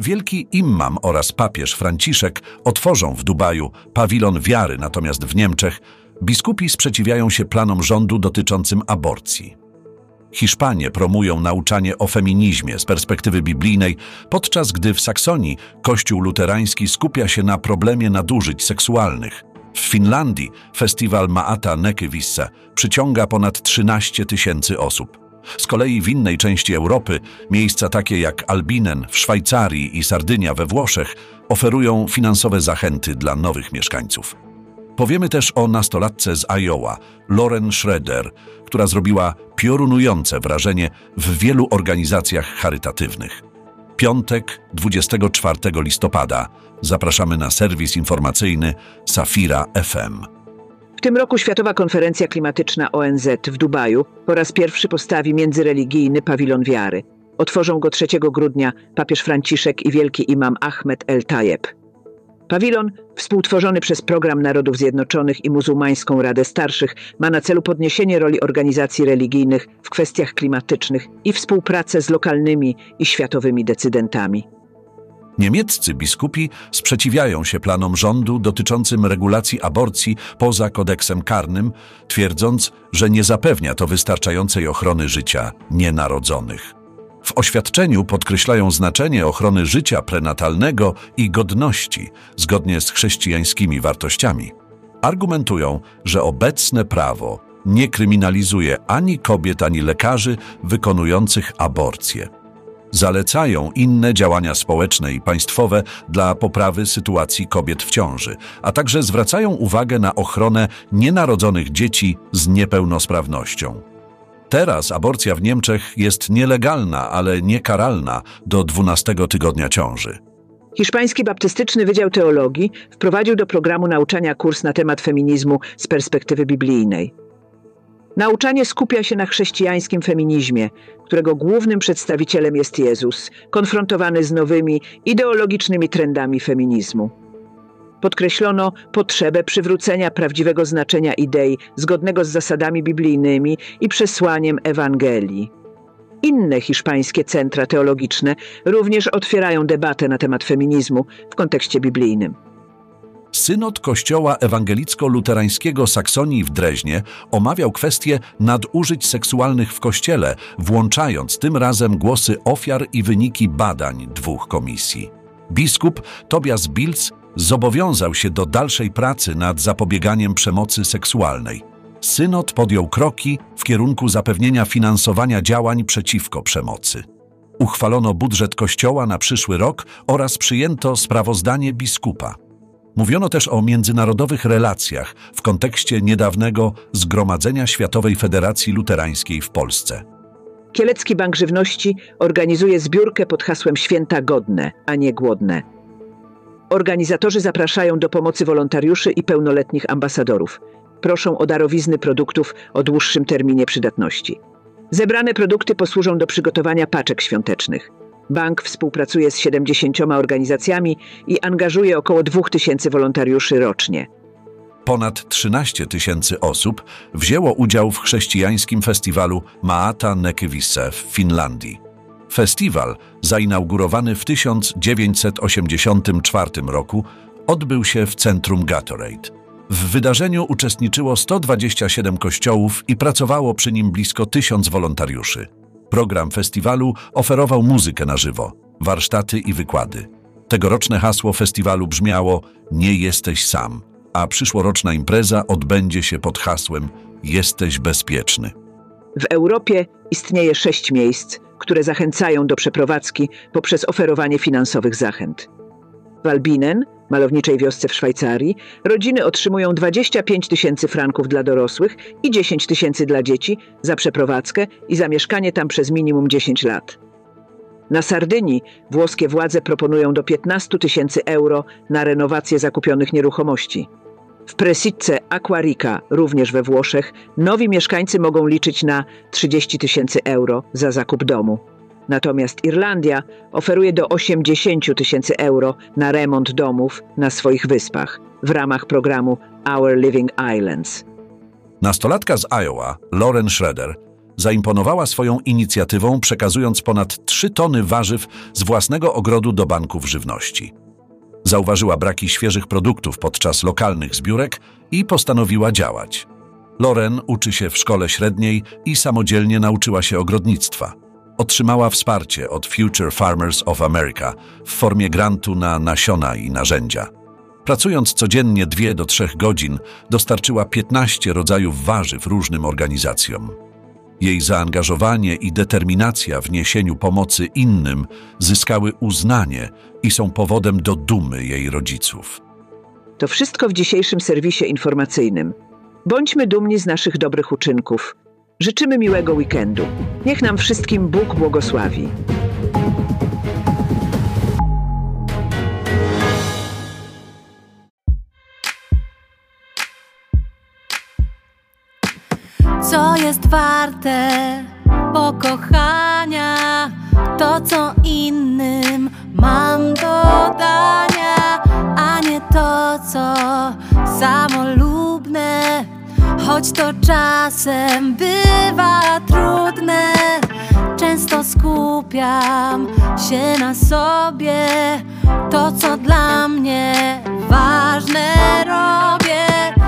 Wielki imam oraz papież Franciszek otworzą w Dubaju pawilon wiary, natomiast w Niemczech biskupi sprzeciwiają się planom rządu dotyczącym aborcji. Hiszpanie promują nauczanie o feminizmie z perspektywy biblijnej, podczas gdy w Saksonii Kościół luterański skupia się na problemie nadużyć seksualnych. W Finlandii festiwal Maata Nekivissa przyciąga ponad 13 tysięcy osób. Z kolei w innej części Europy miejsca takie jak Albinen w Szwajcarii i Sardynia we Włoszech oferują finansowe zachęty dla nowych mieszkańców. Powiemy też o nastolatce z Iowa, Lauren Schroeder, która zrobiła piorunujące wrażenie w wielu organizacjach charytatywnych. Piątek, 24 listopada. Zapraszamy na serwis informacyjny Safira FM. W tym roku Światowa Konferencja Klimatyczna ONZ w Dubaju po raz pierwszy postawi międzyreligijny pawilon wiary. Otworzą go 3 grudnia papież Franciszek i wielki imam Ahmed El Tayeb. Pawilon, współtworzony przez Program Narodów Zjednoczonych i Muzułmańską Radę Starszych, ma na celu podniesienie roli organizacji religijnych w kwestiach klimatycznych i współpracę z lokalnymi i światowymi decydentami. Niemieccy biskupi sprzeciwiają się planom rządu dotyczącym regulacji aborcji poza kodeksem karnym, twierdząc, że nie zapewnia to wystarczającej ochrony życia nienarodzonych. W oświadczeniu podkreślają znaczenie ochrony życia prenatalnego i godności zgodnie z chrześcijańskimi wartościami. Argumentują, że obecne prawo nie kryminalizuje ani kobiet, ani lekarzy wykonujących aborcję. Zalecają inne działania społeczne i państwowe dla poprawy sytuacji kobiet w ciąży, a także zwracają uwagę na ochronę nienarodzonych dzieci z niepełnosprawnością. Teraz aborcja w Niemczech jest nielegalna, ale niekaralna do 12 tygodnia ciąży. Hiszpański Baptystyczny Wydział Teologii wprowadził do programu nauczania kurs na temat feminizmu z perspektywy biblijnej. Nauczanie skupia się na chrześcijańskim feminizmie, którego głównym przedstawicielem jest Jezus, konfrontowany z nowymi ideologicznymi trendami feminizmu. Podkreślono potrzebę przywrócenia prawdziwego znaczenia idei zgodnego z zasadami biblijnymi i przesłaniem Ewangelii. Inne hiszpańskie centra teologiczne również otwierają debatę na temat feminizmu w kontekście biblijnym. Synod Kościoła Ewangelicko-Luterańskiego Saksonii w Dreźnie omawiał kwestie nadużyć seksualnych w Kościele, włączając tym razem głosy ofiar i wyniki badań dwóch komisji. Biskup Tobias Bilz zobowiązał się do dalszej pracy nad zapobieganiem przemocy seksualnej. Synod podjął kroki w kierunku zapewnienia finansowania działań przeciwko przemocy. Uchwalono budżet Kościoła na przyszły rok oraz przyjęto sprawozdanie biskupa. Mówiono też o międzynarodowych relacjach w kontekście niedawnego Zgromadzenia Światowej Federacji Luterańskiej w Polsce. Kielecki Bank Żywności organizuje zbiórkę pod hasłem Święta Godne, a nie Głodne. Organizatorzy zapraszają do pomocy wolontariuszy i pełnoletnich ambasadorów. Proszą o darowizny produktów o dłuższym terminie przydatności. Zebrane produkty posłużą do przygotowania paczek świątecznych. Bank współpracuje z 70 organizacjami i angażuje około 2000 wolontariuszy rocznie. Ponad 13 tysięcy osób wzięło udział w chrześcijańskim festiwalu Maata Nekivisse w Finlandii. Festiwal, zainaugurowany w 1984 roku, odbył się w centrum Gatorade. W wydarzeniu uczestniczyło 127 kościołów i pracowało przy nim blisko 1000 wolontariuszy. Program festiwalu oferował muzykę na żywo, warsztaty i wykłady. Tegoroczne hasło festiwalu brzmiało Nie jesteś sam, a przyszłoroczna impreza odbędzie się pod hasłem Jesteś bezpieczny. W Europie istnieje sześć miejsc, które zachęcają do przeprowadzki poprzez oferowanie finansowych zachęt. W Albinen, malowniczej wiosce w Szwajcarii, rodziny otrzymują 25 tysięcy franków dla dorosłych i 10 tysięcy dla dzieci za przeprowadzkę i zamieszkanie tam przez minimum 10 lat. Na Sardynii włoskie władze proponują do 15 tysięcy euro na renowację zakupionych nieruchomości. W Presicce Aquarica, również we Włoszech, nowi mieszkańcy mogą liczyć na 30 tysięcy euro za zakup domu. Natomiast Irlandia oferuje do 80 tysięcy euro na remont domów na swoich wyspach w ramach programu Our Living Islands. Nastolatka z Iowa, Lauren Schroeder, zaimponowała swoją inicjatywą, przekazując ponad 3 tony warzyw z własnego ogrodu do banków żywności. Zauważyła braki świeżych produktów podczas lokalnych zbiórek i postanowiła działać. Loren uczy się w szkole średniej i samodzielnie nauczyła się ogrodnictwa. Otrzymała wsparcie od Future Farmers of America w formie grantu na nasiona i narzędzia. Pracując codziennie 2 do 3 godzin, dostarczyła 15 rodzajów warzyw różnym organizacjom. Jej zaangażowanie i determinacja w niesieniu pomocy innym zyskały uznanie i są powodem do dumy jej rodziców. To wszystko w dzisiejszym serwisie informacyjnym. Bądźmy dumni z naszych dobrych uczynków. Życzymy miłego weekendu. Niech nam wszystkim Bóg błogosławi. Co jest warte pokochania? To, co innym mam do dania, a nie to, co samolubne. Choć to czasem bywa trudne, często skupiam się na sobie. To, co dla mnie ważne, robię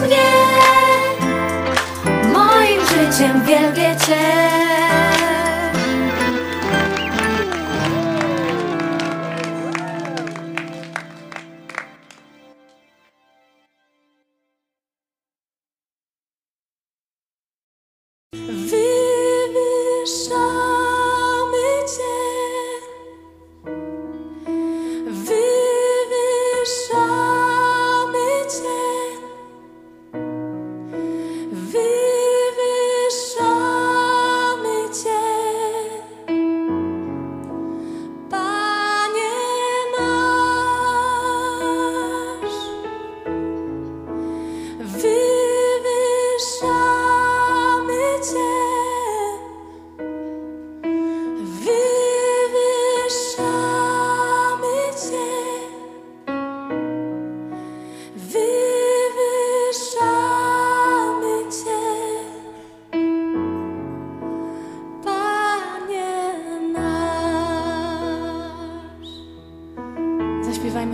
mnie. Moim życiem wielbię Cię.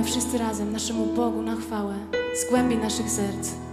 Wszyscy razem naszemu Bogu na chwałę z głębi naszych serc.